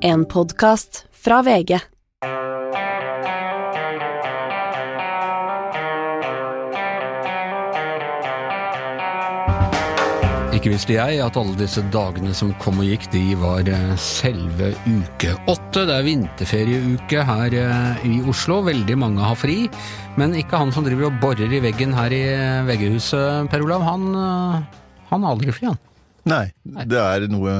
En podkast fra VG. Ikke visste jeg at alle disse dagene som kom og gikk, de var eh, selve uke åtte. Det er vinterferieuke her eh, i Oslo. Veldig mange har fri. Men ikke han som driver og borer i veggen her i eh, VG-huset, Per Olav. Han, han har aldri fri, han. Nei, det er noe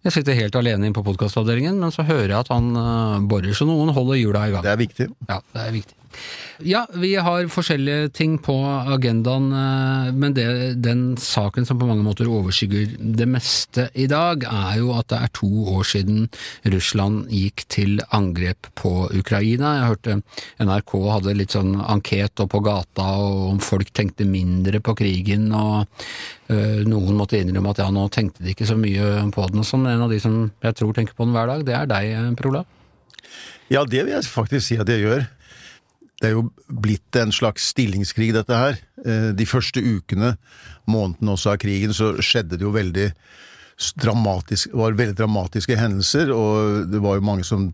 Jeg sitter helt alene inne på podkastavdelingen, men så hører jeg at han eh, borer, så noen holder hjula i gang. Det er viktig. Ja, det er viktig. Ja, vi har forskjellige ting på agendaen, eh, men det, den saken som på mange måter overskygger det meste i dag, er jo at det er to år siden Russland gikk til angrep på Ukraina. Jeg hørte NRK hadde litt sånn anket og på gata og om folk tenkte mindre på krigen, og øh, noen måtte innrømme at ja, nå tenkte de ikke så mye på den og sånn. En av de som jeg tror tenker på den hver dag, det er deg, Per Olav. Ja, det vil jeg faktisk si at jeg gjør. Det er jo blitt en slags stillingskrig, dette her. Eh, De første ukene, månedene også av krigen, så skjedde det jo veldig dramatisk, var veldig dramatiske hendelser, og det var jo mange som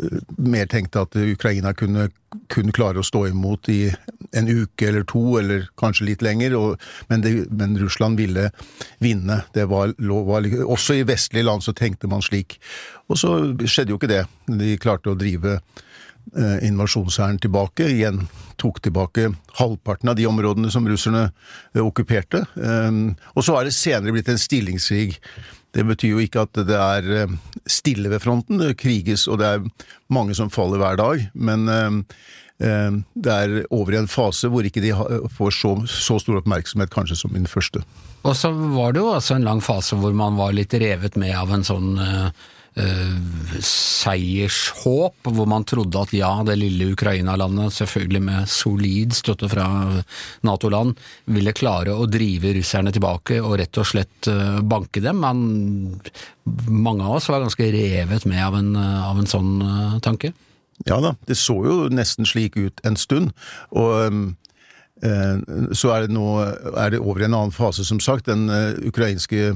eh, mer tenkte at Ukraina kunne, kun klare å stå imot i en uke eller to, eller kanskje litt lenger, og, men, det, men Russland ville vinne. Det var, var, også i vestlige land så tenkte man slik. Og så skjedde jo ikke det. De klarte å drive invasjonshæren tilbake, igjen tok tilbake halvparten av de områdene som russerne eh, okkuperte. Um, og så er det senere blitt en stillingskrig. Det betyr jo ikke at det er eh, stille ved fronten, det kriges og det er mange som faller hver dag, men eh, eh, det er over i en fase hvor ikke de får så, så stor oppmerksomhet kanskje som i den første. Og så var det jo altså en lang fase hvor man var litt revet med av en sånn eh, eh, seiershåp, hvor man trodde at ja, det lille Ukraina-landet, selvfølgelig med solid støtte fra Nato-land, ville klare å drive russerne tilbake og rett og slett eh, banke dem. Man, mange av oss var ganske revet med av en, eh, av en sånn eh, tanke. Ja da, det så jo nesten slik ut en stund, og um, eh, så er det nå er det over i en annen fase, som sagt. Den eh, ukrainske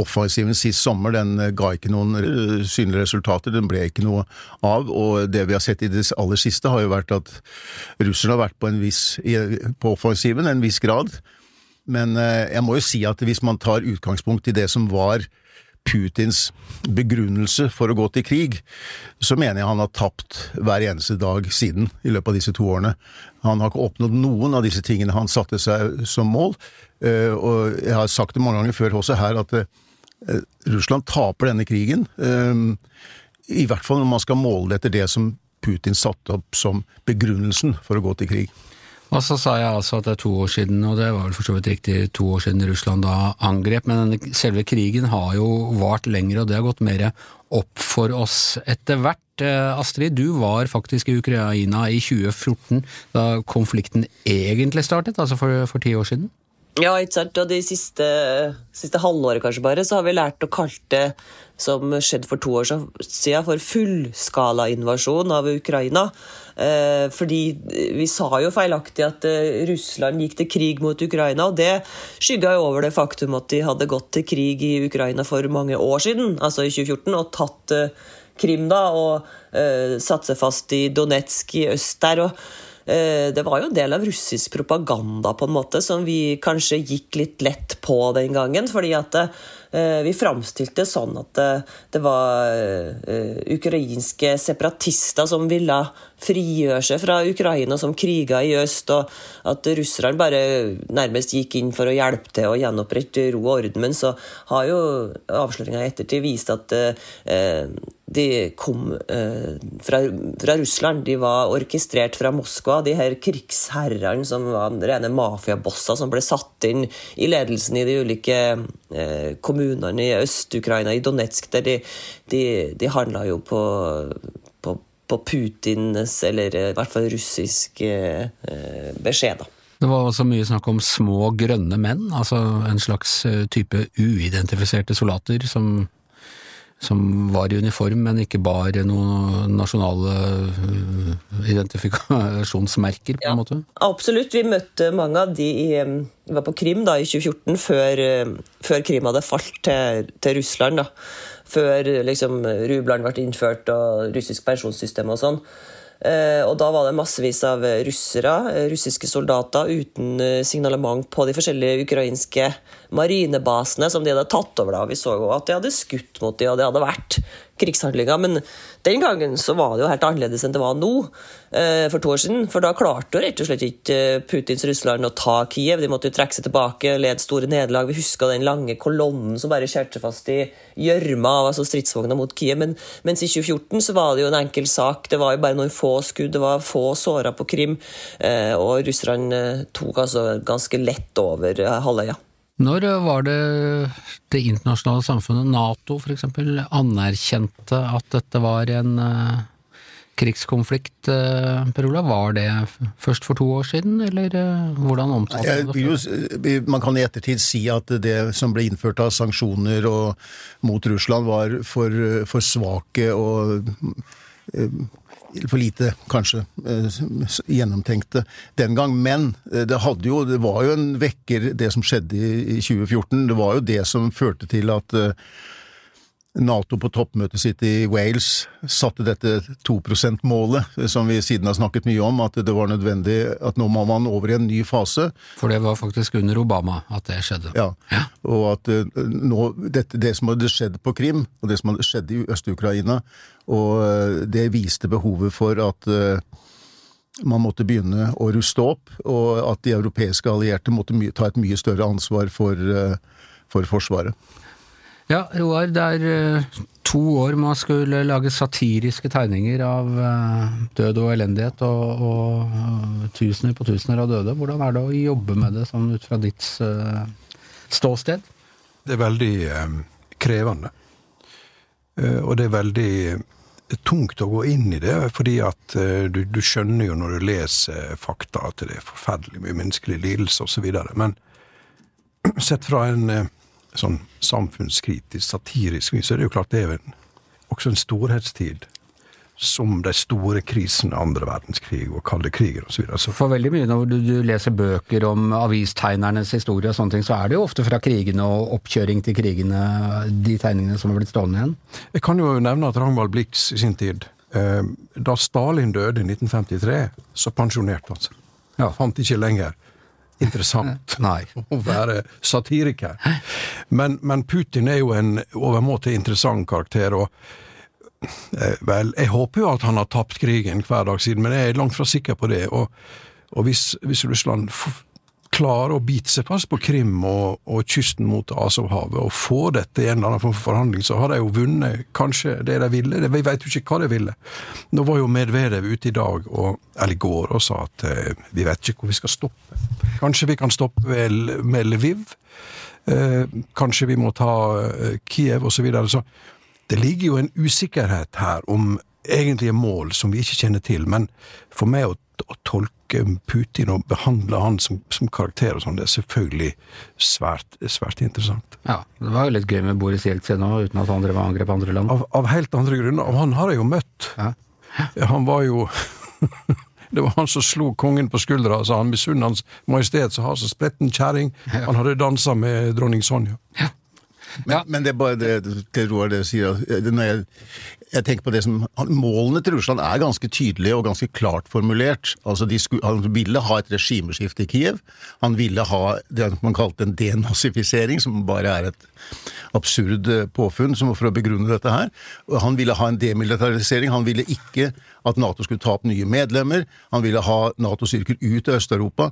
offensiven sist sommer den eh, ga ikke noen eh, synlige resultater, den ble ikke noe av, og det vi har sett i det aller siste har jo vært at russerne har vært på, viss, på offensiven en viss grad, men eh, jeg må jo si at hvis man tar utgangspunkt i det som var Putins begrunnelse for å gå til krig, så mener jeg han har tapt hver eneste dag siden i løpet av disse to årene. Han har ikke oppnådd noen av disse tingene han satte seg som mål, eh, og jeg har sagt det mange ganger før også her at eh, Russland taper denne krigen, eh, i hvert fall når man skal måle det etter det som Putin satte opp som begrunnelsen for å gå til krig. Og så sa jeg altså at det er to år siden, og det var vel for så vidt riktig to år siden Russland da angrep, men selve krigen har jo vart lenger, og det har gått mer opp for oss etter hvert. Eh, Astrid, du var faktisk i Ukraina i 2014, da konflikten egentlig startet, altså for, for ti år siden. Ja, ikke sant? Og de siste, siste halvåret kanskje bare, så har vi lært å kalle det som skjedde for to år siden, for fullskalainvasjon av Ukraina. Eh, fordi vi sa jo feilaktig at eh, Russland gikk til krig mot Ukraina, og det skygga jo over det faktum at de hadde gått til krig i Ukraina for mange år siden, altså i 2014, og tatt eh, Krim da, og satt seg fast i Donetsk i øst der. og Det var jo en del av russisk propaganda på en måte som vi kanskje gikk litt lett på den gangen. fordi at vi framstilte sånn at det, det var ukrainske separatister som ville frigjøre seg fra Ukraina, som kriga i øst, og at russerne bare nærmest gikk inn for å hjelpe til å gjenopprette ro og orden. Men så har jo avsløringa i ettertid vist at eh, de kom eh, fra, fra Russland. De var orkestrert fra Moskva. De her krigsherrene som var rene mafiabosser som ble satt inn i ledelsen i de ulike eh, kommunene i Øst-Ukraina, i Donetsk, der de, de, de handla jo på, på, Putins, eller i hvert fall russisk, eh, eh, beskjed. da. Det var også mye snakk om små grønne menn, altså en slags eh, type uidentifiserte soldater som som var i uniform, men ikke bar noen nasjonale identifikasjonsmerker, på Ja. en måte? Absolutt. Vi møtte mange av de i Vi var på Krim da i 2014, før, før Krim hadde falt til, til Russland. da. Før liksom, rublene ble innført og russisk pensjonssystem og sånn. Eh, og da var det massevis av russere, russiske soldater, uten eh, signalement på de forskjellige ukrainske marinebasene som de hadde tatt over. da. Vi så jo at de hadde skutt mot de, og det hadde vært krigshandlinger. Men den gangen så var det jo helt annerledes enn det var nå, eh, for to år siden. For da klarte jo rett og slett ikke eh, Putins Russland å ta Kiev. De måtte jo trekke seg tilbake, led store nederlag. Vi husker den lange kolonnen som bare skjærte fast i gjørma av altså stridsvogna mot Kiev. Men, mens i 2014 så var det jo en enkel sak. Det var jo bare noen få skudd, det var få såra på Krim. Eh, og russerne tok altså ganske lett over halvøya. halvøya. Når var det det internasjonale samfunnet, Nato eksempel, anerkjente at dette var en eh, krigskonflikt, eh, Per Olav? Var det først for to år siden, eller eh, hvordan omtalte man det? før? man kan i ettertid si at det som ble innført av sanksjoner og, mot Russland, var for, for svake og for lite, kanskje, eh, gjennomtenkte den gang. Men eh, det, jo, det var jo en vekker, det som skjedde i, i 2014. Det var jo det som førte til at eh, Nato på toppmøtet sitt i Wales satte dette 2 %-målet, som vi siden har snakket mye om, at det var nødvendig at nå må man over i en ny fase. For det var faktisk under Obama at det skjedde. Ja. Ja, og at eh, nå, dette, det som hadde skjedd på Krim, og det som hadde skjedd i Øst-Ukraina, og eh, det viste behovet for at eh, man måtte begynne å ruste opp, og at de europeiske allierte måtte ta et mye større ansvar for, for Forsvaret. Ja, Roar, det er to år man skulle lage satiriske tegninger av død og elendighet, og, og tusener på tusener av døde. Hvordan er det å jobbe med det sånn ut fra ditt ståsted? Det er veldig eh, krevende. Eh, og det er veldig tungt å gå inn i det, fordi at eh, du, du skjønner jo når du leser fakta at det er forferdelig mye menneskelig lidelse osv. Men sett fra en eh, sånn samfunnskritisk, satirisk vis, så er det jo klart det er en, også en storhetstid. Som de store krisene, andre verdenskrig og kalde kriger osv. For veldig mye når du, du leser bøker om avistegnernes historie og sånne ting, så er det jo ofte fra krigene og oppkjøring til krigene, de tegningene som har blitt stående igjen. Jeg kan jo nevne at Ragnvald Blix i sin tid, eh, da Stalin døde i 1953, så pensjonerte han seg. Ja. Fant ikke lenger interessant å være satiriker. Men, men Putin er jo en overmåte interessant karakter. og Vel, jeg håper jo at han har tapt krigen hver dag siden, men jeg er langt fra sikker på det. Og, og hvis, hvis Russland klarer å bite seg fast på Krim og, og kysten mot Asovhavet og få dette i en eller annen form for forhandling, så har de jo vunnet kanskje det de ville. Vi vet jo ikke hva de ville. Nå var jo Medvedev ute i dag, og, eller i går, og sa at eh, vi vet ikke hvor vi skal stoppe. Kanskje vi kan stoppe med Lviv. Eh, kanskje vi må ta eh, Kiev, osv. Så, videre. så det ligger jo en usikkerhet her om egentlige mål som vi ikke kjenner til. Men for meg å, å tolke Putin og behandle han som, som karakter og sånn, det er selvfølgelig svært, svært interessant. Ja, det var jo litt gøy med Boris Jeltsin òg, uten at han drev og angrep andre land. Av, av helt andre grunner. Og han har jeg jo møtt. Ja. Han var jo Det var han som slo kongen på skuldra og sa han misunner Hans Majestet som har så spretten kjerring. Han hadde dansa med dronning Sonja. Men, men det er bare det det Roar det sier. eh, Når jeg, jeg tenker på det som Målene til Russland er ganske tydelige og ganske klart formulert. Altså de skulle, Han ville ha et regimeskifte i Kiev. Han ville ha det man kalte en denazifisering, som bare er et absurd eh, påfunn som for å begrunne dette her. Han ville ha en demilitarisering. Han ville ikke at Nato skulle ta opp nye medlemmer. Han ville ha Nato-styrker ut av Øst-Europa.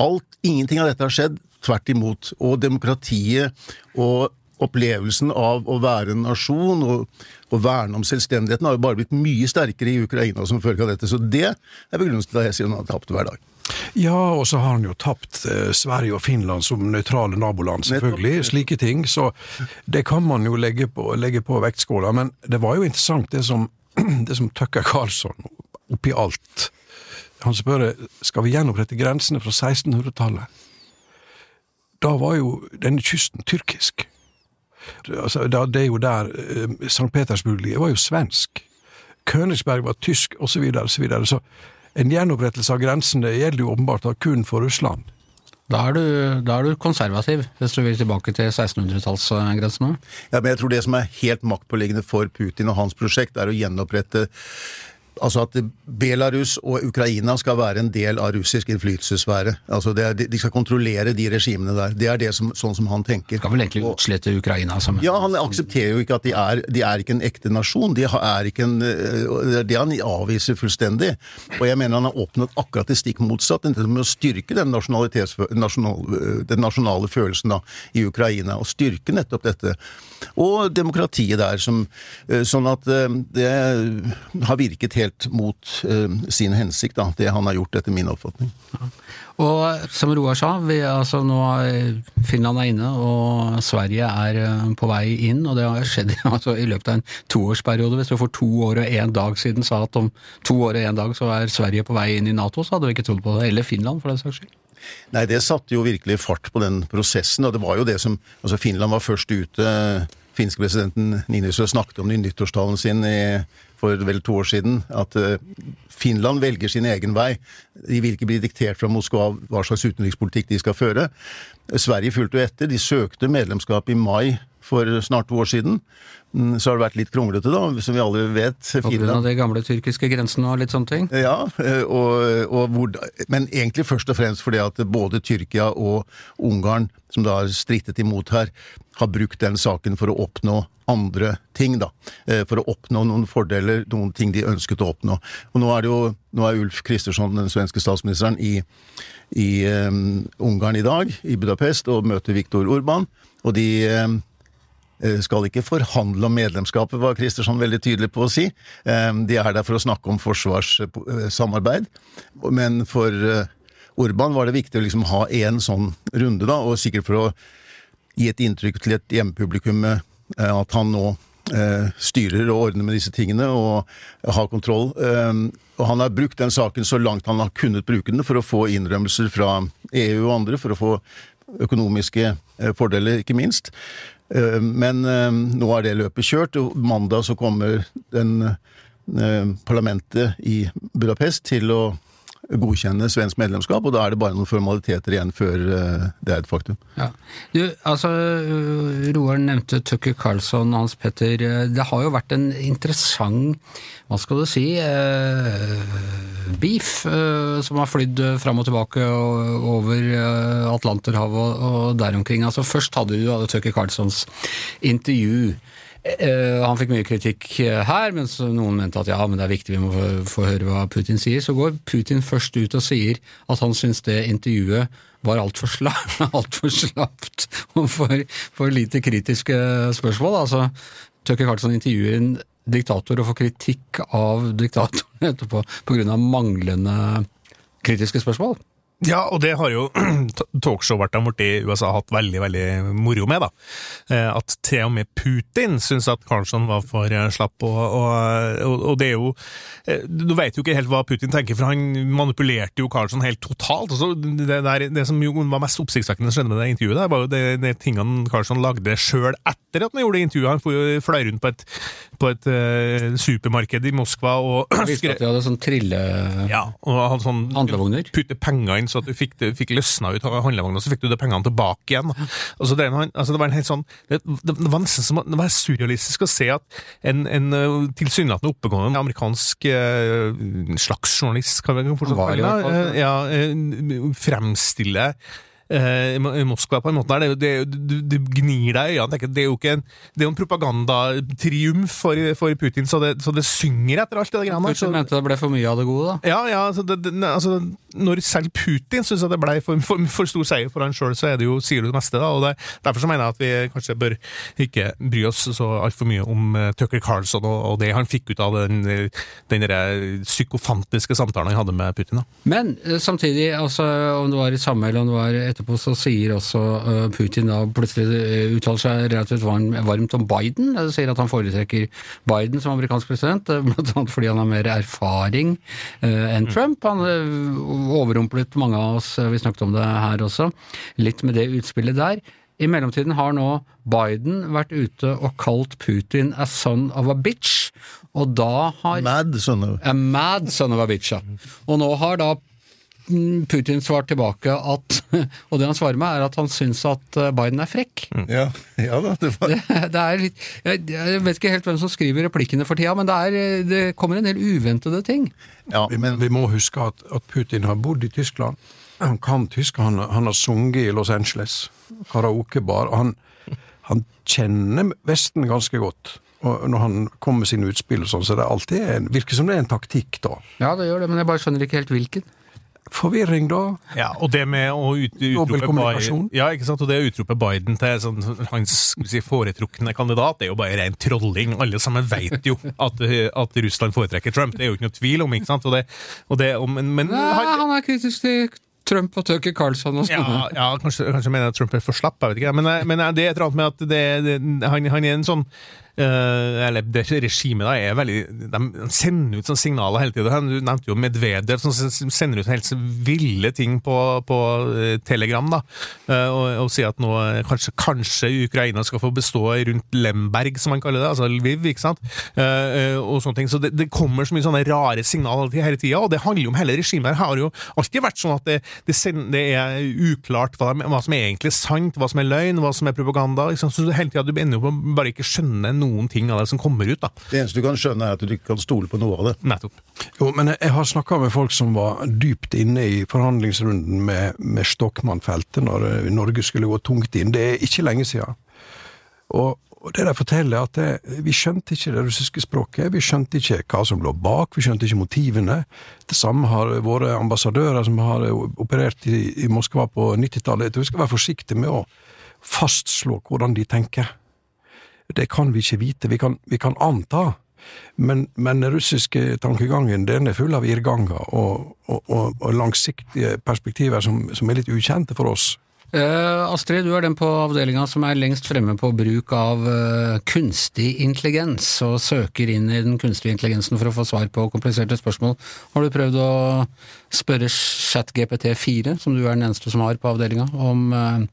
Alt, Ingenting av dette har skjedd. Tvert imot. Og demokratiet og opplevelsen av å være en nasjon og, og verne om selvstendigheten har jo bare blitt mye sterkere i Ukraina som følge av dette. Så det er begrunnelsen til at jeg sier han har tapt hver dag. Ja, og så har han jo tapt eh, Sverige og Finland som nøytrale naboland, selvfølgelig. Slike ting. Så det kan man jo legge på, legge på vektskåla. Men det var jo interessant det som, det som Tucker Carlson oppi alt Han spør skal vi gjenopprette grensene fra 1600-tallet. Da var jo denne kysten tyrkisk. Altså, da, det er jo der eh, St. Petersburg ligger, var jo svensk. Königsberg var tysk, osv. Så, så, så en gjenopprettelse av grensene gjelder jo åpenbart da kun for Russland. Da er, du, da er du konservativ, hvis du vil tilbake til 1600-tallsgrensene? Ja, men jeg tror det som er helt maktpåliggende for Putin og hans prosjekt, er å gjenopprette Altså at Belarus og Ukraina skal være en del av russisk innflytelsessfære. Altså er, de skal kontrollere de regimene der. Det er det som, sånn som han tenker. Skal vel egentlig utslette Ukraina som Ja, han aksepterer jo ikke at de er, de er ikke en ekte nasjon. De er ikke en, eh, det han avviser fullstendig. Og jeg mener han har oppnådd akkurat det stikk motsatt. Med å styrke den, nasjonal, den nasjonale følelsen da, i Ukraina. Og styrke nettopp dette. Og demokratiet der, som, eh, sånn at eh, det har virket helt helt mot eh, sin hensikt, da, det han har gjort, etter min oppfatning. Ja. Og som Roar sa, vi, altså, nå Finland er inne, og Sverige er uh, på vei inn. Og det har skjedd altså, i løpet av en toårsperiode. Hvis du for to år og én dag siden sa at om to år og én dag så er Sverige på vei inn i Nato, så hadde vi ikke trodd på det. Eller Finland, for den saks skyld. Nei, det satte jo virkelig fart på den prosessen, og det var jo det som Altså, Finland var først ute. Finske presidenten Ninisø snakket om det i nyttårstalen sin i for vel to år siden, at eh, Finland velger sin egen vei. De vil ikke bli diktert fra Moskva hva slags utenrikspolitikk de skal føre. Sverige fulgte jo etter. De søkte medlemskap i mai for snart to år siden. Mm, så har det vært litt kronglete, da, som vi alle vet. På grunn av de gamle tyrkiske grensene og litt sånne ting? Ja, eh, og, og hvor, men egentlig først og fremst fordi at både Tyrkia og Ungarn, som da har strittet imot her, har brukt den saken for å oppnå andre ting, da. Eh, for å oppnå noen fordeler, noen ting de ønsket å oppnå. Og nå er det jo nå er Ulf Kristersson, den svenske statsministeren, i, i um, Ungarn i dag, i Budapest, og møter Viktor Urban. Og de um, skal ikke forhandle om medlemskapet, var Kristersson veldig tydelig på å si. De er der for å snakke om forsvarssamarbeid. Men for Urban var det viktig å liksom ha én sånn runde, da, og sikkert for å gi et inntrykk til et hjemmepublikum Eh, at han nå eh, styrer og ordner med disse tingene og har kontroll. Eh, og han har brukt den saken så langt han har kunnet bruke den for å få innrømmelser fra EU og andre, for å få økonomiske fordeler, ikke minst. Men nå er det løpet kjørt, og mandag så kommer den parlamentet i Budapest til å godkjenne svensk medlemskap, og da er det bare noen formaliteter igjen før eh, det er et faktum. Ja. Du, altså, Roar nevnte Tucker Carlsson, Hans Petter. Det har jo vært en interessant, hva skal du si, eh, beef eh, som har flydd fram og tilbake over Atlanterhavet og der omkring. Altså, først hadde du Tucker Carlssons intervju Eh, han fikk mye kritikk eh, her, mens noen mente at ja, men det er viktig, vi må få, høre hva Putin sier. Så går Putin først ut og sier at han syns det intervjuet var altfor alt slapt og for, for, lite kritiske spørsmål. Altså, Tucker Carlson intervjuer en diktator og får kritikk av diktatoren etterpå pga. manglende kritiske spørsmål. Ja, og det har jo talkshow-vertene borti USA hatt veldig veldig moro med. da. Eh, at til og med Putin syns at Karlsson var for eh, slapp. Og, og, og, det er jo eh, Du vet jo ikke helt hva Putin tenker, for han manipulerte jo Karlsson helt totalt. Altså, det, der, det, som jo var mest oppsiktsvekkende skjedde med det intervjuet, der, var jo det, det tingene Karlsson lagde sjøl etter at han gjorde det intervjuet. Han fløy rundt på et, på et uh, supermarked i Moskva og Visste at de hadde sånn trille... Ja, og hadde sånn handlevogner? Putte penger inn så at du fikk, fikk løsna ut handlevogna, så fikk du de pengene tilbake igjen. Altså, det, altså, det, var en helt sånn det, det, var nesten som det var surrealistisk å se at en, en uh, tilsynelatende oppegående amerikansk uh, slags journalist, kan vi fortsatt kalle det, ja, eh, i Moskva på en måte. Det, det, du, du, gnir deg i øynene. Det er jo en, det er en propagandatriumf for, for, Putin, så det, så det, synger etter alt det greiene. Putin mente det ble for mye av det gode, da? Ja, ja altså, altså Når selv Putin syns det ble for, for, for, stor seier for han sjøl, så er det jo, sier du det meste. da, og Derfor så mener jeg at vi kanskje bør ikke bry oss så altfor mye om uh, Tucker Carlson og, og, det han fikk ut av den, den psykofantiske samtalen han hadde med Putin. da. Men samtidig, altså, om det var i samme eller om det var et etterpå så sier også uh, Putin da plutselig uh, uttaler seg relativt varmt om Biden. Sier at han foretrekker Biden som amerikansk president, bl.a. blant annet fordi han har mer erfaring enn. Trump. Han overrumplet mange av oss, vi snakket om det her også, litt med det utspillet der. I mellomtiden har nå Biden vært ute og kalt Putin a son of a bitch, og da har Mad, A mad son of a bitch, ja. Og nå har da Putin svart tilbake at Og det han svarer med, er at han syns at eh, Biden er frekk. ja, ja da, det var Det er litt jeg, jeg vet ikke helt hvem som skriver replikkene for tida, men det, er, det kommer en del uventede ting. ja, Vi, men, vi må huske at, at Putin har bodd i Tyskland. Han kan tysk, han, han har sunget i Los Angeles, karaokebar. Han, han kjenner Vesten ganske godt. Og når han kommer med sine utspill, og sånn, så det er alltid en, virker som det er en taktikk, da. Ja, det gjør det, men jeg bare skjønner ikke helt hvilken. Forvirring, da. Ja, og det med å ut, utrope Biden, ja, ikke sant? Og det å utrope Biden til sånn, hans skal vi si, foretrukne kandidat, det er jo bare ren trolling. Alle sammen vet jo at, at Russland foretrekker Trump, det er jo ikke noe tvil om. ikke sant? Og det, og det, og, men, men Nei, han, han er kritisk til Trump og Tucker Carlson og sånn. ja, ja kanskje, kanskje mener jeg at Trump er for slapp, jeg vet ikke. Men, men det er et eller annet med at det, det, han, han er en sånn eh, eller det regimet da er veldig De sender ut sånne signaler hele tiden. Du nevnte jo Medvedev som sender ut helt ville ting på, på eh, Telegram. da, eh, og, og sier at nå eh, kanskje, kanskje Ukraina skal få bestå rundt Lemberg, som man kaller det. Altså Lviv, ikke sant. Eh, eh, og sånne ting. Så det, det kommer så mye sånne rare signaler hele tida, og det handler jo om hele regimet. her har jo alltid vært sånn at det, det, send, det er uklart hva, hva som er egentlig sant, hva som er løgn, hva som er propaganda. Ikke? Så hele tida du ender jo bare ikke skjønne noen ting av det som kommer ut. da. det eneste du kan skjønne, er at du ikke kan stole på noe av det. Nettopp. Jo, men jeg, har snakka med folk som var dypt inne i forhandlingsrunden med, med Stokmann-feltet når eh, Norge skulle gå tungt inn. Det er ikke lenge siden. Og, og det de forteller, er at det, vi skjønte ikke det russiske språket. Vi skjønte ikke hva som lå bak, vi skjønte ikke motivene. Det samme har våre ambassadører som har operert i, i Moskva på 90-tallet. Vi skal være forsiktige med å fastslå hvordan de tenker. Det kan vi ikke vite. Vi kan, vi kan anta. Men, men den russiske tankegangen den er full av irrganger og, og, og, og langsiktige perspektiver som, som er litt ukjente for oss. Uh, Astrid, du er den på avdelinga som er lengst fremme på bruk av uh, kunstig intelligens, og søker inn i den kunstige intelligensen for å få svar på kompliserte spørsmål. Har du prøvd å spørre ChatGPT4, som du er den eneste som har på avdelinga, om uh,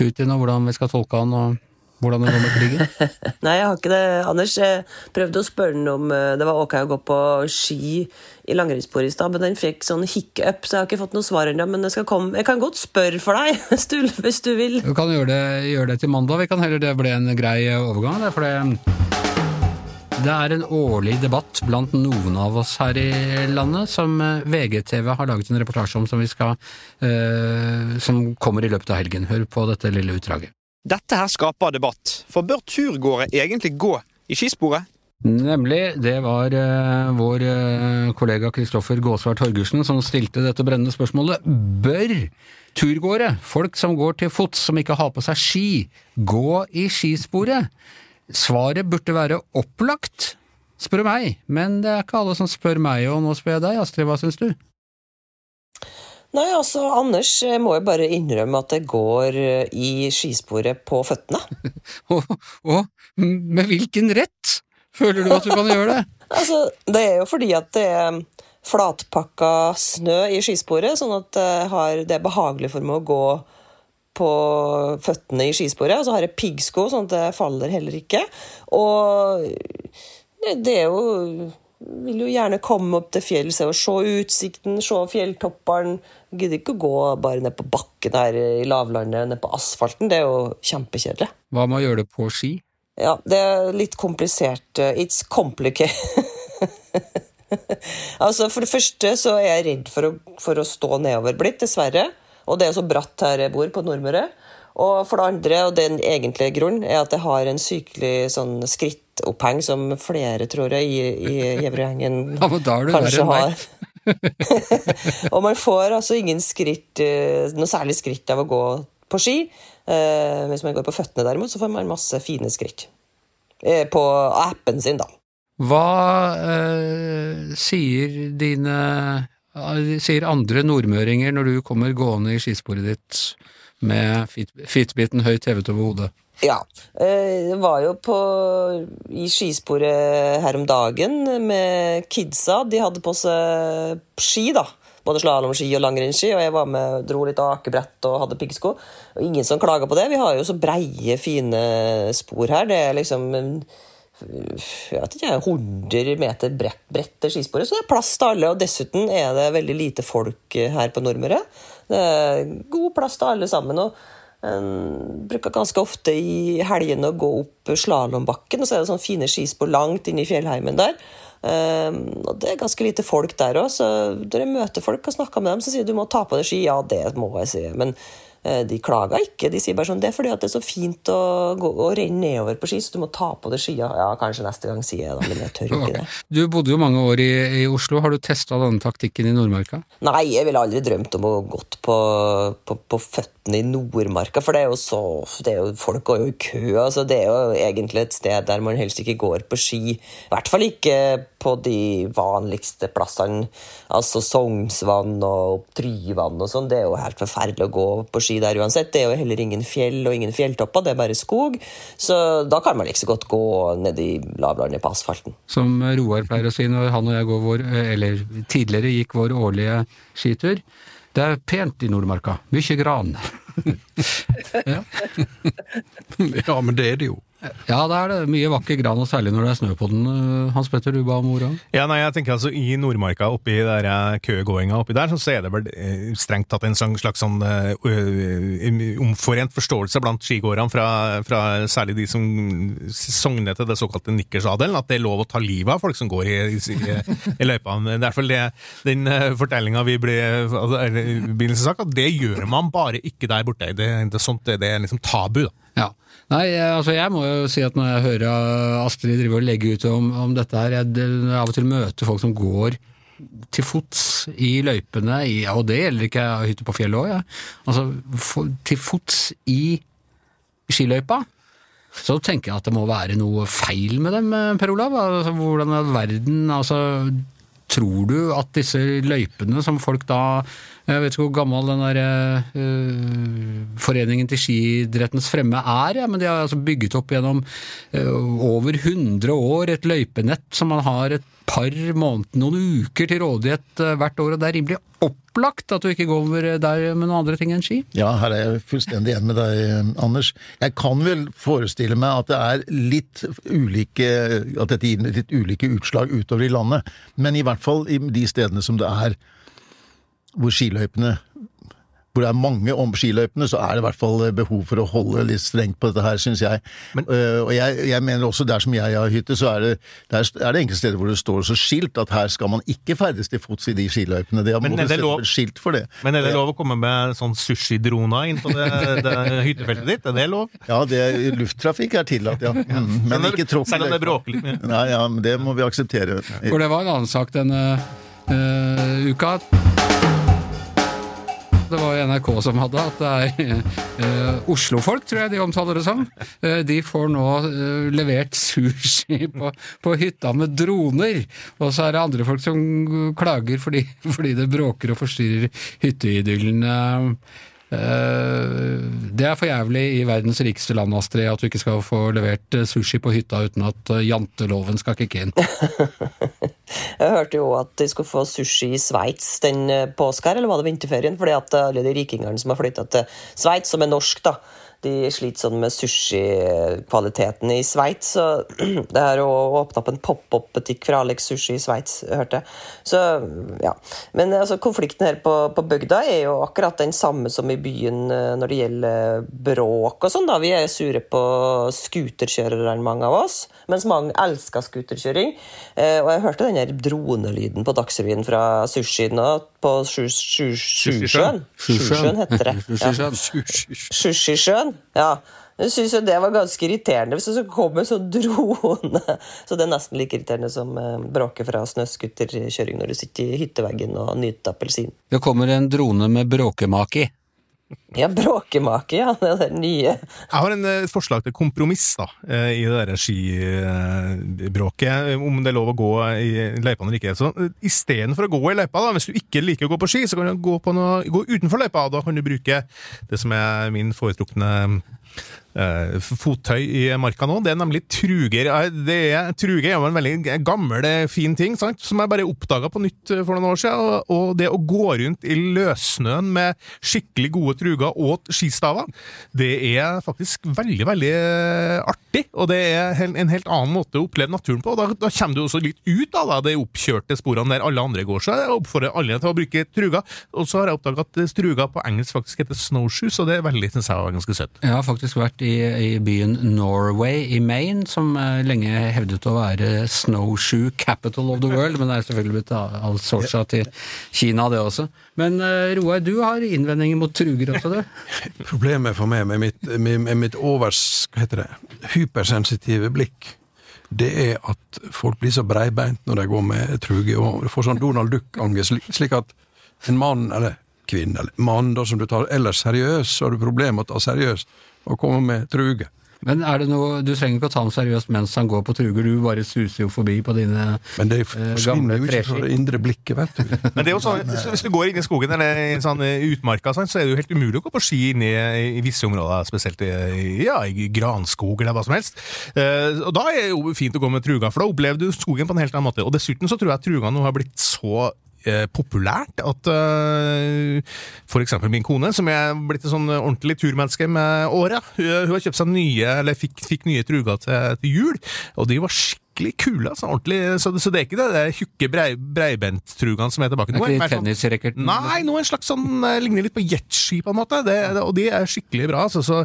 Putin og hvordan vi skal tolke han, og hvordan det går med krigen? Nei, jeg har ikke det. Anders prøvde å spørre den om eh, det var ok å gå på ski i langrennsspor i stad, men den fikk sånn hiccup, så jeg har ikke fått noe svar ennå. Men jeg, skal komme. jeg kan godt spørre for deg, hvis du, hvis du vil. Vi kan gjøre det, gjøre det til mandag, vi kan heller det bli en grei overgang. Er for det, det er en årlig debatt blant noen av oss her i landet som eh, VGTV har laget en reportasje om som, vi skal, eh, som kommer i løpet av helgen. Hør på dette lille utdraget. Dette her skaper debatt, for bør turgåere egentlig gå i skisporet? Nemlig, det var eh, vår eh, kollega Kristoffer Gåsvær Torgersen som stilte dette brennende spørsmålet. Bør turgåere, folk som går til fots, som ikke har på seg ski, gå i skisporet? Svaret burde være opplagt, spør meg, men det er ikke alle som spør meg, og nå spør jeg deg, Astrid, hva syns du? Nei, altså, Anders jeg må jo bare innrømme at det går eh, i skisporet på føttene. Og, og med hvilken rett føler du at du kan gjøre det? Altså, Det er jo fordi at det er flatpakka snø i skisporet, sånn at det, har, det er behagelig for meg å gå på føttene i skisporet. Og så har jeg piggsko, sånn at det faller heller ikke. Og det, det er jo vil jo gjerne komme opp til fjells og se utsikten, se fjelltoppene. Gidder ikke å gå bare ned på bakken her i lavlandet, ned på asfalten. Det er jo kjempekjedelig. Hva med å gjøre det på ski? Ja, det er litt komplisert. It's complicated. altså, for det første så er jeg redd for å, for å stå nedoverblitt, dessverre. Og det er så bratt her jeg bor, på Nordmøre. Og for det andre, og den egentlige grunnen, er at jeg har en sykelig sånn skrittoppheng som flere, tror jeg, i, i Gjevrøyhengen Ja, kanskje har. og man får altså ingen skritt, eh, noe særlig skritt av å gå på ski. Eh, hvis man går på føttene, derimot, så får man masse fine skritt. Eh, på appen sin, da. Hva eh, sier dine eh, Sier andre nordmøringer når du kommer gående i skisporet ditt med fit, Fitbiten høyt hevet over hodet? Ja. eh, Jeg var jo på, i skisporet her om dagen med kidsa. De hadde på seg ski, da. både slalåmski og langrennsski, og jeg var med, dro litt akebrett og hadde piggsko. Og ingen som klaga på det. Vi har jo så breie, fine spor her. Det er liksom jeg vet ikke, 100 meter bredt, bredt skisporet, så det er plass til alle. Og dessuten er det veldig lite folk her på Nordmøre. Det er god plass til alle sammen. og jeg bruker ganske ofte i helgene å gå opp slalåmbakken, og så er det sånne fine skispor langt inn i fjellheimen der. Um, og det er ganske lite folk der òg, så når jeg møter folk og snakker med dem, så sier de du må ta på deg ski. Ja, det må jeg si. Men de klager ikke. De sier bare sånn Det er fordi at det er så fint å, gå, å renne nedover på ski, så du må ta på deg skia. Ja, kanskje neste gang, sier jeg da, men jeg tør ikke det. Du bodde jo mange år i, i Oslo. Har du testa denne taktikken i Nordmarka? Nei, jeg ville aldri drømt om å gått på, på, på føttene i Nordmarka, for det er jo så er jo, Folk går jo i kø. altså Det er jo egentlig et sted der man helst ikke går på ski. I hvert fall ikke på de vanligste plassene. Altså Sognsvann og Tryvann og sånn. Det er jo helt forferdelig å gå på ski der uansett. Det er jo heller ingen fjell og ingen fjelltopper, det er bare skog. Så da kan man like så godt gå ned i lavlandet på asfalten. Som Roar pleier å si når han og jeg går vår, eller tidligere gikk vår årlige skitur. Det er pent i Nordmarka. Mye gran. ja. ja, men det er det jo. Ja, det er det. Mye vakker gran, og særlig når det er snø på den. Eh, Hans Petter, du ba om ordet? Ja, nei, jeg tenker altså I Nordmarka, oppi der eh, køgåinga oppi der, så er det vel eh, strengt tatt en slags sånn omforent forståelse blant skigåerne, fra, fra, særlig de som sogner til det såkalte nikkersadelen, at det er lov å ta livet av folk som går i, i, i løypa. Det er i fall det, den fortellinga vi ble sagt, at det gjør man bare ikke der borte. Det, det, sånt, det, det er liksom tabu. da. Ja. Nei, altså jeg må jo si at når jeg hører Astrid drive og legge ut om, om dette her, jeg, jeg av og til møter folk som går til fots i løypene, i, og det gjelder ikke hytte på fjellet òg, ja. altså til fots i skiløypa, så tenker jeg at det må være noe feil med dem, Per Olav. Altså, hvordan i all verden altså, Tror du at disse løypene som folk da Jeg vet ikke hvor gammel den der uh, Foreningen til skiidrettens fremme er, ja, men de har altså bygget opp gjennom uh, over 100 år et løypenett som man har et par måneder, noen uker til rådighet uh, hvert år, og det er rimelig opplagt at du ikke går over der med noen andre ting enn ski? Ja, her er jeg fullstendig enig med deg, Anders. Jeg kan vel forestille meg at det er litt ulike at dette gir litt ulike utslag utover i landet, men i hvert fall i de stedene som det er hvor skiløypene hvor det er mange om skiløypene, så er det i hvert fall behov for å holde litt strengt på dette her, syns jeg. Men, uh, og jeg, jeg, mener også der som jeg har hytte, så er det, der er det enkelte steder hvor det står så skilt at her skal man ikke ferdes til fots i de skiløypene. Det er det lov, skilt for det. Men er det lov å komme med sånn sushidroner inn på det, det hyttefeltet ditt? Er det lov? Ja, det, lufttrafikk er tillatt, ja. Mm, men ikke tråkk Selv om det bråker litt mye? Nei, ja, men det må vi akseptere. For det var en annen sak denne uh, uka. Det var NRK som hadde at det er uh, Oslofolk, tror jeg de omtaler det som. Uh, de får nå uh, levert sushi på, på, hytta med droner. Og så er det andre folk som klager fordi, fordi det bråker og forstyrrer hytteidyllen. Det er for jævlig i verdens rikeste land, Astrid, at du ikke skal få levert sushi på hytta uten at janteloven skal kicke inn. Jeg hørte jo at de skulle få sushi i Sveits den eh, påska, eller var det vinterferien? Fordi at alle de rikingene som har flytta til Sveits, som er norsk, da, de sliter sånn med sushikvaliteten i Sveits. Så det er å åpne opp en pop-opp-butikk for Alex Sushi i Sveits, hørte jeg. Så, ja. Men altså, konflikten her på, på, bygda er jo akkurat den samme som i byen eh, når det gjelder bråk og sånn. Vi er sure på scooterkjørerne, mange av oss, mens mange elsker scooterkjøring. Eh, og jeg hørte den dronelyden på Dagsrevyen fra Sushi nå, på Sjusjøen. Sjusjøen heter det. Ja. Sushisjøen. Ja. Jeg syns det var ganske irriterende hvis det kom en sånn drone. Så det er nesten like irriterende som eh, bråket fra snøscooterkjøring når du sitter i hytteveggen og nyter appelsin. Det kommer en drone med bråkemake. Ja, bråkemake, ja. Det er det nye. Jeg har en, et forslag til kompromiss da, eh, i det der skibråket, om det er lov å gå i løypa eller ikke. Så Istedenfor å gå i løypa, hvis du ikke liker å gå på ski, så kan du gå, noe, gå utenfor løypa. Da kan du bruke det som er min foretrukne eh, fottøy i marka nå. Det er nemlig truger. Det er, truger er en veldig gammel, eh, fin ting, sant? som jeg bare oppdaga på nytt eh, for noen år siden. Og, og det å gå rundt i løssnøen med skikkelig gode truger og skistaver, det er faktisk veldig, veldig eh, artig. Og det er en helt annen måte å oppleve naturen på. og Da, da kommer du også litt ut av da, de oppkjørte sporene der alle andre går. Så jeg oppfordrer alle til å bruke truger. Og så har jeg oppdaga at struger på engelsk faktisk heter snowshoes, og det er veldig, synes jeg var ganske søtt. Jeg har faktisk vært i, i byen Norway i Maine, som eh, lenge hevdet å være snowshoe capital of the world, men det er selvfølgelig blitt outsourca til Kina, det også. Men eh, Roar, du har innvendinger mot truger også, du? Problemet for meg med mitt, med, med mitt overs, hva heter det, hypersensitive blikk, det er at folk blir så breibeint når de går med truge, og får sånn Donald Duck-ange, slik, at en mann, eller kvinne, eller mann da, som du tar ellers seriøst, så har du problemer med å ta seriøst og komme med truge. Men er det noe, du trenger ikke å ta ham seriøst mens han går på truger, du bare suser jo forbi på dine gamle Men det Eh, forsvinner jo ikke fra det indre blikket, vet du. Men det er jo sånn, Hvis du går inn i skogen eller i sånn eh, utmarka, sånn, så er det jo helt umulig å gå på ski inn i, visse områder, spesielt i, ja, i granskog eller hva som helst. Eh, og Da er det jo fint å gå med truga, for da opplever du skogen på en helt annen måte. Og Dessuten så tror jeg truga nå har blitt så eh, populært at eh, eksempel min kone, som er blitt et sånn ordentlig turmenneske med åra, hun, hun har kjøpt seg nye, eller fikk, fikk nye truger til, til jul, og de var skikkelig kule. Altså, ordentlig, så, så det er ikke det der tjukke brei, breibenttrugene som er tilbake. Det Nå er er ikke tennisracketen? sånn- Nei, noe en slags sånn, eh, ligner litt på jetski, på en måte. Det, det, og de er skikkelig bra. Altså, så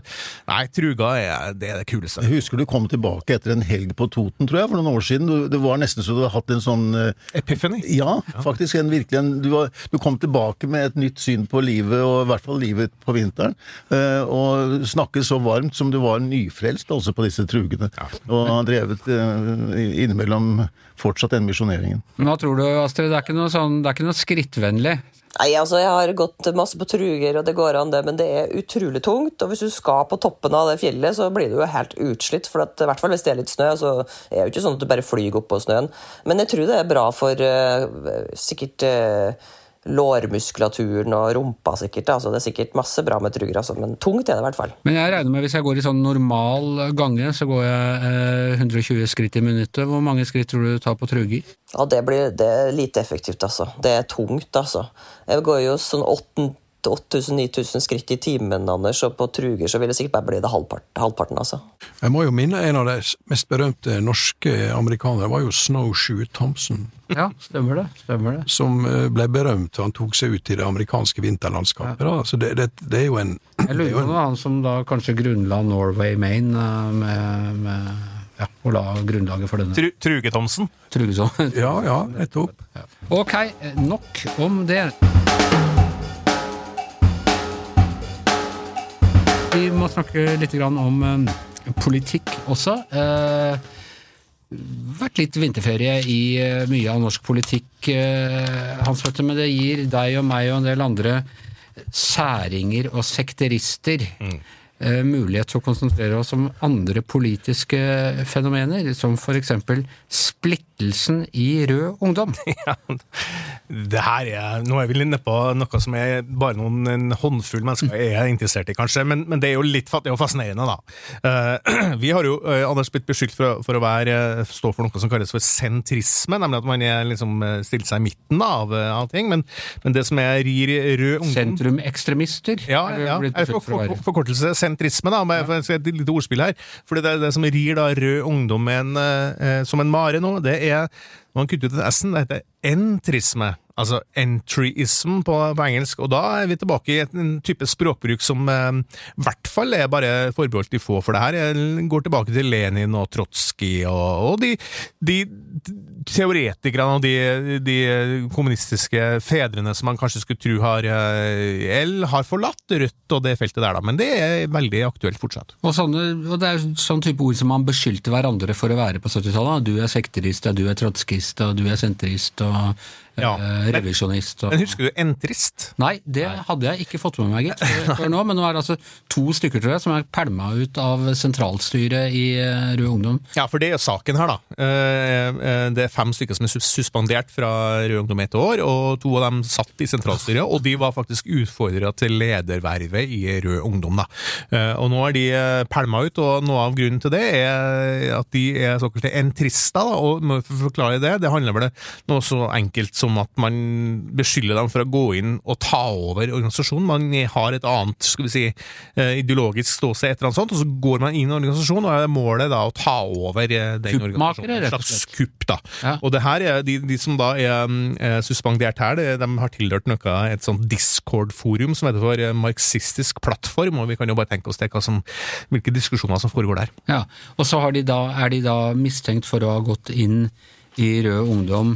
nei, truga er det, er det kuleste. Jeg husker du kom tilbake etter en helg på Toten, tror jeg, for noen år siden. Du, det var nesten så du hadde hatt en sånn uh, Epiphany. Ja, faktisk en virkelig en, du, var, du kom tilbake med et nytt syn på livet, og i hvert fall livet på vinteren. Uh, og snakket så varmt som du var nyfrelst altså på disse trugene. Og har drevet eh, innimellom fortsatt den misjoneringen. Men Hva tror du, Astrid? Det er ikke noe, sånn, det er ikke noe skrittvennlig. Nei, altså Jeg har gått masse på truger, og det går an, det, men det er utrolig tungt. Og hvis du skal på toppen av det fjellet, så blir du jo helt utslitt. For at, i hvert fall hvis det er litt snø, så er det jo ikke sånn at du bare flyr opp på snøen. Men jeg tror det er bra for uh, sikkert eh, lårmuskulaturen og rumpa, sikkert. Altså, det er sikkert masse bra med truger, altså, men tungt er det i hvert fall. Men jeg regner med hvis jeg går i sånn normal gange, så går jeg eh, 120 skritt i minuttet. Hvor mange skritt tror du du tar på truger? Ja, det, blir, det er lite effektivt, altså. Det er tungt, altså. Jeg går jo sånn 8000-9000 skritt i timen, Anders, og på truger så vil det sikkert bare bli det halvpart, halvparten, altså. Jeg må jo minne en av de mest berømte norske amerikanere, var jo Snowshoe Thompson. Ja, stemmer det. Stemmer det. Som eh, ble berømt og han tok seg ut i det amerikanske vinterlandskapet. Da. Så det, det, det er jo en Jeg er lurer på om han som da kanskje grunnla Norway Maine eh, med, med ja, og la grunnlaget for denne Tru, Truge-Thomsen. Trugesson. Ja, ja, nettopp. Ok, eh, nok om det. Vi må snakke litt om eh, politikk også. Eh, vært litt vinterferie i eh, mye av norsk politikk, Hans Petter, men det gir deg og meg og en del andre særinger og sekterister eh, mulighet til å konsentrere oss om andre politiske fenomener, som for eksempel splittelsen i Rød Ungdom. Ja, det her er, Nå er vi inne på noe som er bare noen en håndfull mennesker er interessert i, kanskje, men, men det er jo litt det er jo fascinerende, da. Eh, vi har jo, eh, Anders, blitt beskyldt for, å- for å være, eh, stå for noe som kalles for sentrisme, nemlig at man er liksom eh, stilt seg i midten av, eh, av ting, men, men det som er rir rød ungdom Sentrumekstremister ja, ja. for være. for, forkortelse sentrisme, da, med ja. et lite ordspill her. For det det som rir da rød ungdom en, eh, som en mare nå, det er når man kutter ut en S-en, det heter entrisme. Altså entryism på, på engelsk. Og da er vi tilbake i en type språkbruk som eh, i hvert fall er bare forbeholdt de få. For det her Jeg går tilbake til Lenin og Trotskij og, og de, de teoretikerne og de, de kommunistiske fedrene som man kanskje skulle tro har, eh, har forlatt Rødt og det feltet der, da. Men det er veldig aktuelt fortsatt. Og, sånne, og det er sånn type ord som man beskyldte hverandre for å være på 70-tallet. Du er sekterist, du er trotskist, og du er senterist, og Ja. eh, revisjonist. Og... Men husker du Entrist? Nei, det hadde jeg ikke fått med meg, gitt, før- før nå. Men nå er det altså to stykker, tror jeg, som er pælma ut av sentralstyret i eh, Rød Ungdom. Ja, for det er jo saken her, da. Eh, eh, Det er fem stykker som er suspendert fra Rød Ungdom ett år, og to av dem satt i sentralstyret, og de var faktisk utfordra til ledervervet i Rød Ungdom, da. Eh, Og nå er de eh, pælma ut, og noe av grunnen til det er at de er såkalte entrister, da, og må forklare det, det handler vel noe så enkelt som at man beskylder dem for å gå inn og ta over organisasjonen. Man har et annet, skal vi si, eh, ideologisk ståsted, et eller annet sånt, og så går man inn i organisasjonen, og er målet da å ta over eh, den organisasjonen. Et slags kupp, da. Ja. Og det her er, de, de som da er eh, suspendert her, de har tilhørt noe, et sånt Discord-forum som heter for Marxistisk plattform, og vi kan jo bare tenke oss det, hva som, hvilke diskusjoner som foregår der. Ja, Og så har de da, er de da mistenkt for å ha gått inn i Rød Ungdom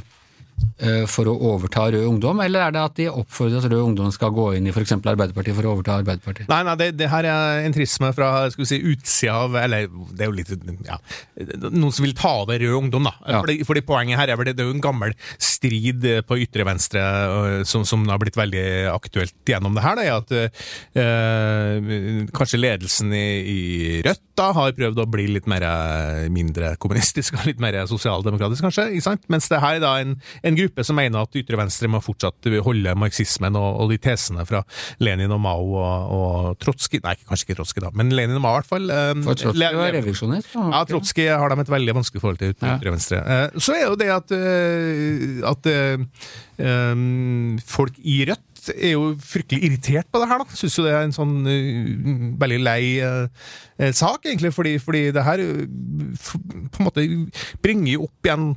for å overta Rød Ungdom, eller er det at de oppfordrer at Rød Ungdom skal gå inn i f.eks. Arbeiderpartiet for å overta Arbeiderpartiet? Nei, nei, det, det her er entrisme fra skal vi si, utsida av Eller det er jo litt ja, Noen som vil ta over Rød Ungdom, da. Ja. Fordi, fordi poenget her er vel det, det er jo en gammel strid eh, på ytre venstre øh, som, som har blitt veldig aktuelt gjennom det her. Da, at øh, kanskje ledelsen i, i Rødt da har prøvd å bli litt mer eh, mindre kommunistisk og litt mer sosialdemokratisk, kanskje. ikke sant? Mens det her er da en, en gruppe som mener at ytre venstre må fortsatt holde marxismen og, og de tesene fra Lenin og Mao og, og Trotskij Nei, kanskje ikke Trotskij, da, men Lenin og Mao i hvert fall. eh, For Trotskij var revisjonist? ja? Trotskij har de et veldig vanskelig forhold til Ja. ytre venstre. Eh, Så er jo det at, eh, at eh, folk i Rødt er jo fryktelig irritert på det her, da. Syns jo det er en sånn uh, veldig lei eh, sak, egentlig, fordi, fordi det her uh, på en måte bringer jo opp igjen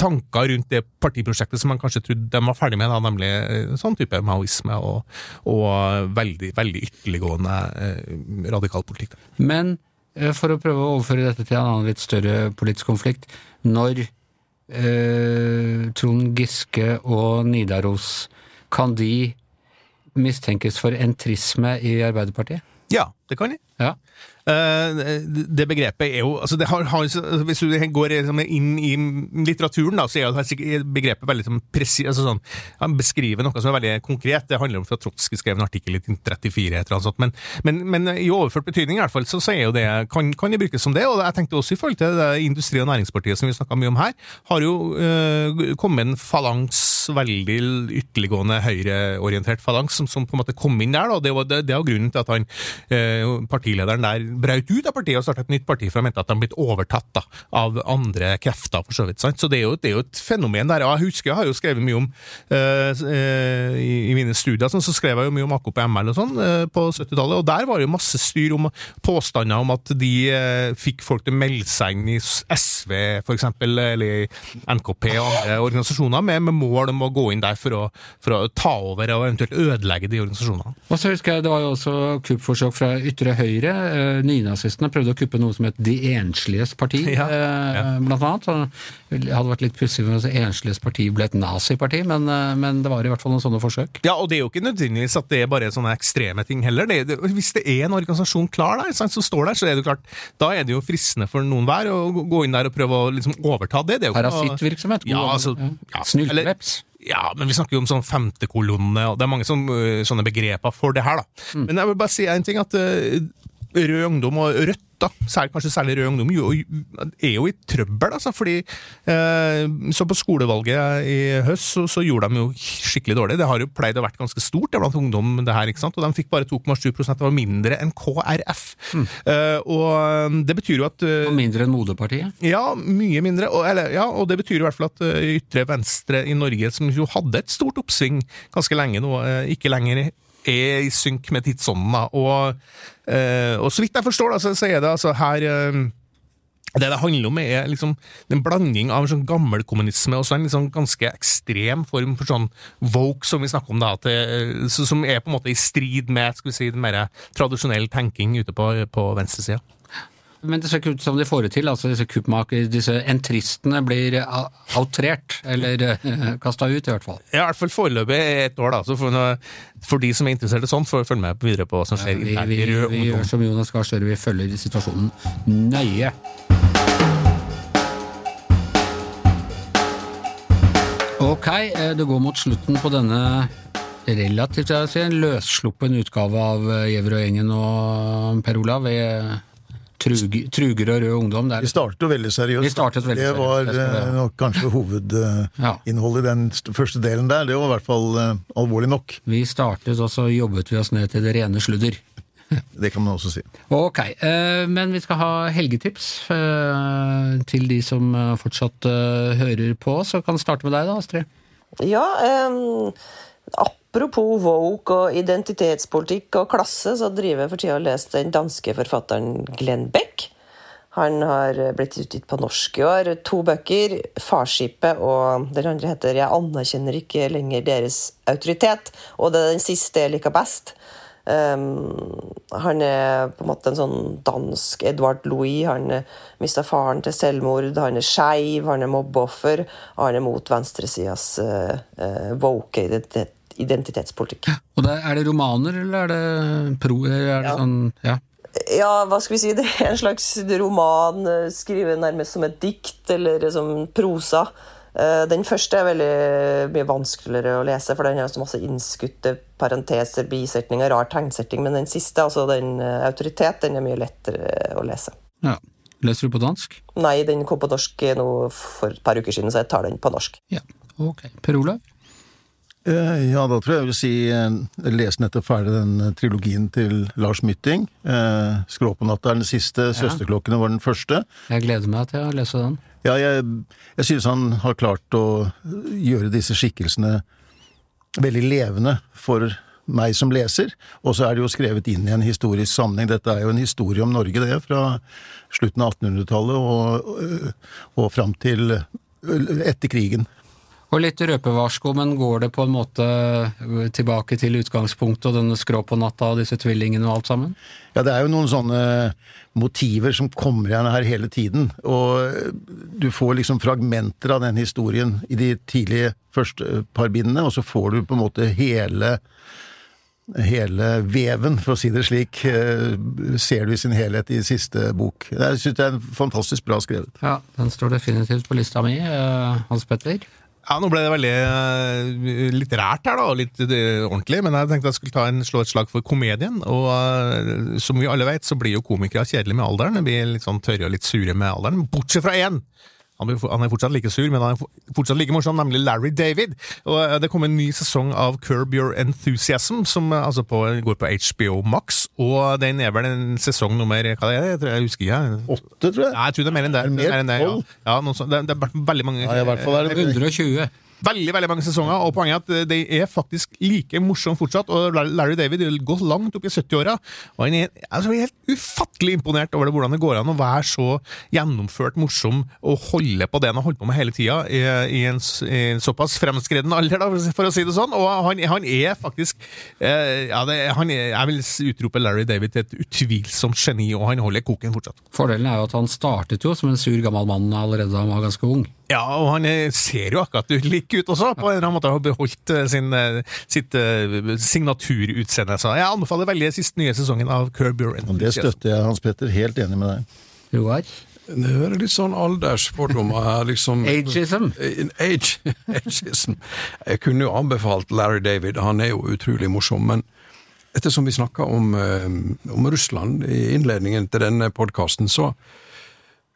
tanker rundt det partiprosjektet som man kanskje trodde de var ferdig med, da, nemlig eh, sånn type maoisme og, og veldig, veldig ytterliggående eh, radikal politikk. Da. Men eh, for å prøve å overføre dette til en annen litt større politisk konflikt, når eh, Trond Giske og Nidaros, kan de mistenkes for entrisme i Arbeiderpartiet? Ja, det kan de. Ja. Eh, det begrepet er jo altså har, har, Hvis du går liksom inn i litteraturen, da, så er begrepet veldig sånn presi- altså sånn, Han beskriver noe som er veldig konkret. Det handler om at Trotskij skrev en artikkel i 1934, et eller annet sånt. Men, men, men i overført betydning i hvert fall, så, så er jo det, kan, kan det brukes som det. Og jeg tenkte også i forhold til det Industri- og Næringspartiet som vi snakka mye om her, har jo eh, kommet en falangs, veldig ytterliggående høyreorientert falangs, som, som på en måte kom inn der. Da. Det var det, det jo grunnen til at han, eh, partilederen der brøt ut av partiet og startet et nytt parti, for han mente at de blitt overtatt da, av andre krefter, for så vidt. Sant? Så det er, jo, det er jo et fenomen der. Og jeg husker jeg har jo skrevet mye om eh, i, i mine studier, sånn, så skrev jeg jo mye om AKP-ML og sånn eh, på 70-tallet, og der var det jo masse styr om påstander om at de eh, fikk folk til å melde seg inn i SV, eksempel, eller NKP og andre organisasjoner, med, med mål om å gå inn der for å, for å ta over og eventuelt ødelegge de organisasjonene. Og så husker jeg Det var jo også kuppforsøk fra ytre høyre. Eh, Nynazistene prøvde å kuppe noe som het De ensliges parti, Ja, eh, blant annet. Og det hadde vært litt pussig hvis Ensliges parti ble et naziparti, men, uh, men det var i hvert fall noen sånne forsøk. Ja, og det er jo ikke nødvendigvis at det er bare sånne ekstreme ting heller. Det, det, hvis det er en organisasjon klar der, sant, som står der, så er det jo klart, da er det jo fristende for noen hver å gå- inn der og prøve å liksom overta det. det er Parasittvirksomhet. Ja, altså, ja. Snylteveps. Ja, men vi snakker jo om sånn femtekolonne, og det er mange sånne, begreper for det her, da. Mm. Men jeg vil bare si en ting, at Rød Ungdom og Rødt, da, særlig, kanskje særlig Rød Ungdom, jo, er jo i trøbbel, altså, fordi eh, Så på skolevalget i høst så, så gjorde de jo skikkelig dårlig. Det har jo pleid å vært ganske stort det blant ungdom, det her, ikke sant? og de fikk bare 2,7% det var mindre enn KrF. Eh, og det betyr jo at eh, Og mindre enn Moderpartiet. ja, mye mindre. Og, eller, ja, og det betyr i hvert fall at uh, ytre venstre i Norge, som jo hadde et stort oppsving ganske lenge nå, uh, ikke lenger er i synk med tidsånden. Og, og så vidt jeg forstår, da, så, så er det altså her uh, det det handler om, er liksom en blanding av en sånn gammel kommunisme og så en liksom ganske ekstrem form for sånn woke, som vi snakker om, da, til, så- som er på en måte i strid med skal vi si, den mer tradisjonell tenking ute på, på venstresida. Men det ser ikke ut som de får det til. altså Disse kuppmaker, disse entristene blir outrert, eller uh, kasta ut, i hvert fall. Ja, i hvert fall foreløpig et år, da. Så for, for de som er interessert i sånt, får følge med videre på hva som skjer Vi, internt vi, vi gjør som Jonas Gahr Støre, vi følger situasjonen nøye. Ok, eh, det går mot slutten på denne relativt jeg vil si, en løssluppen utgave av eh, Gjever og gjengen og Per Olav. Trug, Truger og Rød Ungdom. Der. Vi startet jo veldig seriøst. Vi startet veldig det seriøst, var vi eh, nok kanskje hovedinnholdet i den første delen der. Det var i hvert fall eh, alvorlig nok. vi startet, og så jobbet vi oss ned til det rene sludder. Det kan man også si. Ok, eh, men vi skal ha helgetips til de som fortsatt hører på, så kan vi starte med deg da, Astrid. Ja, em, apropos woke og identitetspolitikk og klasse, så driver jeg for tida og leser den danske forfatteren Glenn Beck. Han har blitt utgitt på norsk i år. To bøker, 'Farskipet' og den andre heter 'Jeg anerkjenner ikke lenger deres autoritet'. Og det er den siste jeg liker best. Um, han er på en måte en sånn dansk Edvard Louis. Han mista faren til selvmord, han er skeiv, han er mobbeoffer, han er mot venstresidas uh, uh, woke identitet, identitetspolitikk. Og der, Er det romaner, eller er det pro... Er det Ja. sånn, ja. Ja, hva skal vi si, det er en slags roman, uh, skrevet nærmest som et dikt, eller som prosa. Uh, Den første er veldig mye vanskeligere å lese, for den har så masse innskutte parenteser, bisetninger, rar tegnsetting, men den siste, altså den uh, autoritet, den er mye lettere å lese. ja. Leser du på dansk? Nei, den kom på norsk nå for et par uker siden, så jeg tar den på norsk. Ja. Ok. Per Olav? Eh, Ja, da tror jeg jeg vil si eh, Jeg leste nettopp ferdig den eh, trilogien til Lars Mytting. Eh, 'Skråpånatta' er den siste, 'Søsterklokkene' var den første. Jeg gleder meg til å lese den. Ja, jeg, jeg synes han har klart å gjøre disse skikkelsene veldig levende for meg som leser. Og så er det jo skrevet inn i en historisk sammenheng. Dette er jo en historie om Norge, det, fra slutten av 1800-tallet og, og, og fram til etter krigen. Og litt røpevarsko, men går det på en måte tilbake til utgangspunktet og denne skrå på natta og disse tvillingene og alt sammen? Ja, det er jo noen sånne motiver som kommer igjen her hele tiden. Og du får liksom fragmenter av den historien i de tidlige første par bindene, og så får du på en måte hele Hele veven, for å si det slik, eh, ser du i sin helhet i siste bok. Jeg syns det er fantastisk bra skrevet. Ja, den står definitivt på lista mi, eh, Hans Petter. Ja, Nå ble det veldig eh, litt rært her, da, og litt eh, ordentlig, men jeg tenkte jeg skulle ta en, slå et slag for komedien. Og uh, som vi alle vet, så blir jo komikere kjedelige med alderen. De blir litt sånn tørre og litt sure med alderen, bortsett fra én! Han, er fortsatt like sur, men han er fortsatt like morsom, nemlig Larry David. Og eh, Det kom en ny sesong av Curb Your Enthusiasm, som eh, altså på, går på HBO Max. Og den er vel en sesong nummer Hva er det? Jeg, tror, jeg husker ikke. jeg. Åtte, tror jeg. Nei, jeg tror det er mer enn det. Er det mer? Enn det, ja. Ja, sånt. det, det er veldig mange Ja, i hvert fall er det 120. Veldig veldig mange sesonger, og poenget er at de er faktisk like morsomme fortsatt. og Larry David vil gå langt opp i 70-åra, og han er altså, helt ufattelig imponert over det, hvordan det går an å være så gjennomført morsom og holde på det han har holdt på med hele tida, i, i, i en såpass fremskreden alder, da, for å si det sånn. Og han, han er faktisk eh, ja, det, han er, Jeg vil utrope Larry David til et utvilsomt geni, og han holder koken fortsatt. Fordelen er jo at han startet jo som en sur gammel mann allerede da han var ganske ung. Ja, og han ser jo akkurat lik ut også, på en eller annen måte har beholdt eh, sin, eh, sitt eh, signaturutseende. Så jeg anbefaler veldig siste nye sesongen av Curb Your Og det støtter jeg, Hans Petter. Helt enig med deg. Joar? Det er litt sånn aldersfordommer her, liksom. Ageism? Age, ageism. Jeg kunne jo anbefalt Larry David, han er jo utrolig morsom, men ettersom vi snakka om, om Russland i innledningen til denne podkasten, så,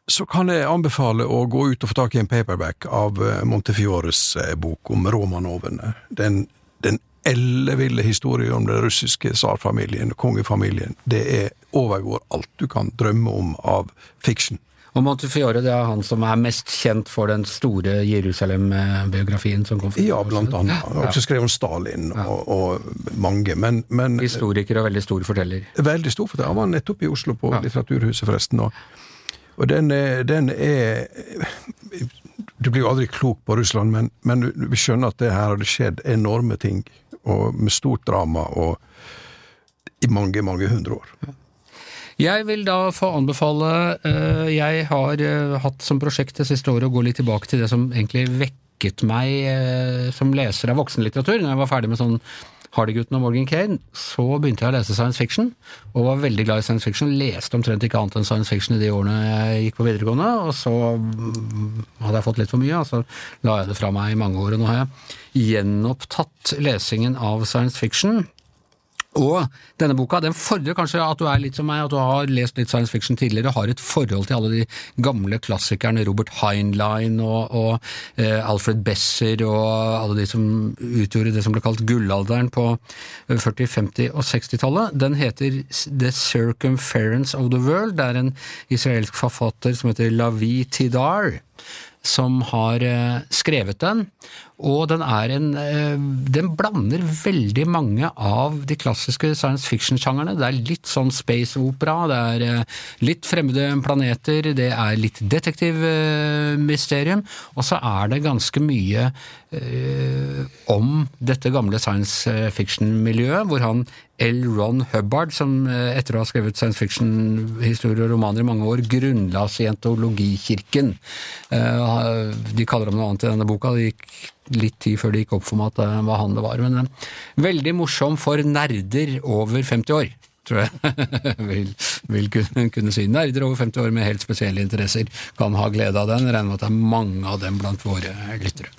så kan jeg anbefale å gå ut og få tak i en paperback av eh, Montefiores eh, bok om Romanovene. Den, den elleville historien om den russiske tsarfamilien og kongefamilien. Det er overgår alt du kan drømme om av fiksjon. Og Montefiore det er han som er mest kjent for den store Jerusalem-biografien som kom for Ja, blant annet. Han har også skrevet om Stalin og, og mange, men, men Historiker og veldig stor forteller. veldig stor forteller. Han var nettopp i Oslo på. Litteraturhuset, forresten. Og, og den, er, den er Du blir jo aldri klok på Russland, men, men vi skjønner at det her hadde skjedd enorme ting, og med stort drama, og i mange, mange hundre år. Jeg vil da få anbefale eh, Jeg har eh, hatt som prosjekt det siste året å gå litt tilbake til det som egentlig vekket meg eh, som leser av voksenlitteratur, når jeg var ferdig med sånn Hardy-gutten og Morgan Kane, så begynte jeg å lese science fiction, og var veldig glad i science fiction. Leste omtrent ikke annet enn science fiction i de årene jeg gikk på videregående, og så mm, hadde jeg fått litt for mye, og så la jeg det fra meg i mange år, og nå har jeg gjenopptatt lesingen av science fiction. Og denne boka den fordrer kanskje at du er litt som meg, at du har lest litt science fiction tidligere, har et forhold til alle de gamle klassikerne, Robert Heinlein og, og eh, Alfred Besser og alle de som utgjorde det som ble kalt gullalderen på 40-, 50- og 60-tallet. Den heter The Circumference of the World. Det er en israelsk forfatter som heter Lavi Tidar som har eh, skrevet den, og den en eh, Den blander veldig mange av de klassiske science fiction-sjangerne. Det er litt sånn space-opera, det er eh, litt fremmede planeter, det er litt detektivmysterium, og så er det ganske mye eh, om dette gamle science fiction-miljøet, hvor han L. Ron Hubbard, som etter å ha skrevet science fiction-historier og romaner i mange år, grunnla scientologikirken. De kaller ham noe annet i denne boka. Det gikk litt tid før det gikk opp for meg at det var han det var. Men eh, veldig morsom for nerder over 50 år. Tror jeg vil, vil kunne si. Nerder over 50 år med helt spesielle interesser kan ha glede av den. Regner med at det er mange av dem blant våre lyttere.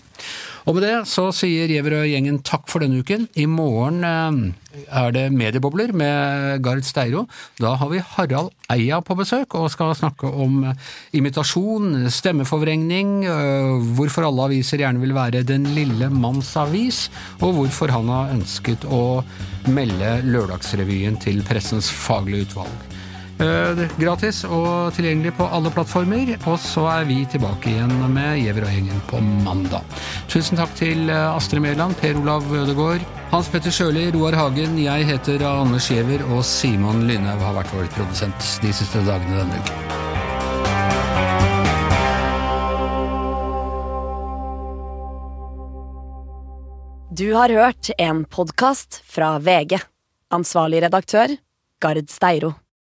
Og med det så sier Gjeverøy-gjengen takk for denne uken. I morgen eh, er det Mediebobler med Gard Steiro. Da har vi Harald Eia på besøk og skal snakke om eh, imitasjon, stemmeforvrengning, eh, hvorfor alle aviser gjerne vil være Den lille manns avis, og hvorfor han har ønsket å melde Lørdagsrevyen til Pressens faglige utvalg. Eh, Gratis og tilgjengelig på alle plattformer, og så er vi tilbake igjen med Giæver og gjengen på mandag. Tusen takk til eh, Astrid Mæland, Per Olav Ødegaard, Hans Petter Sjøli, Roar Hagen, jeg heter Anders Giæver, og Simon Lynhaug har vært vår produsent de siste dagene denne uken. Du har hørt en podkast fra VG. Ansvarlig redaktør, Gard Steiro.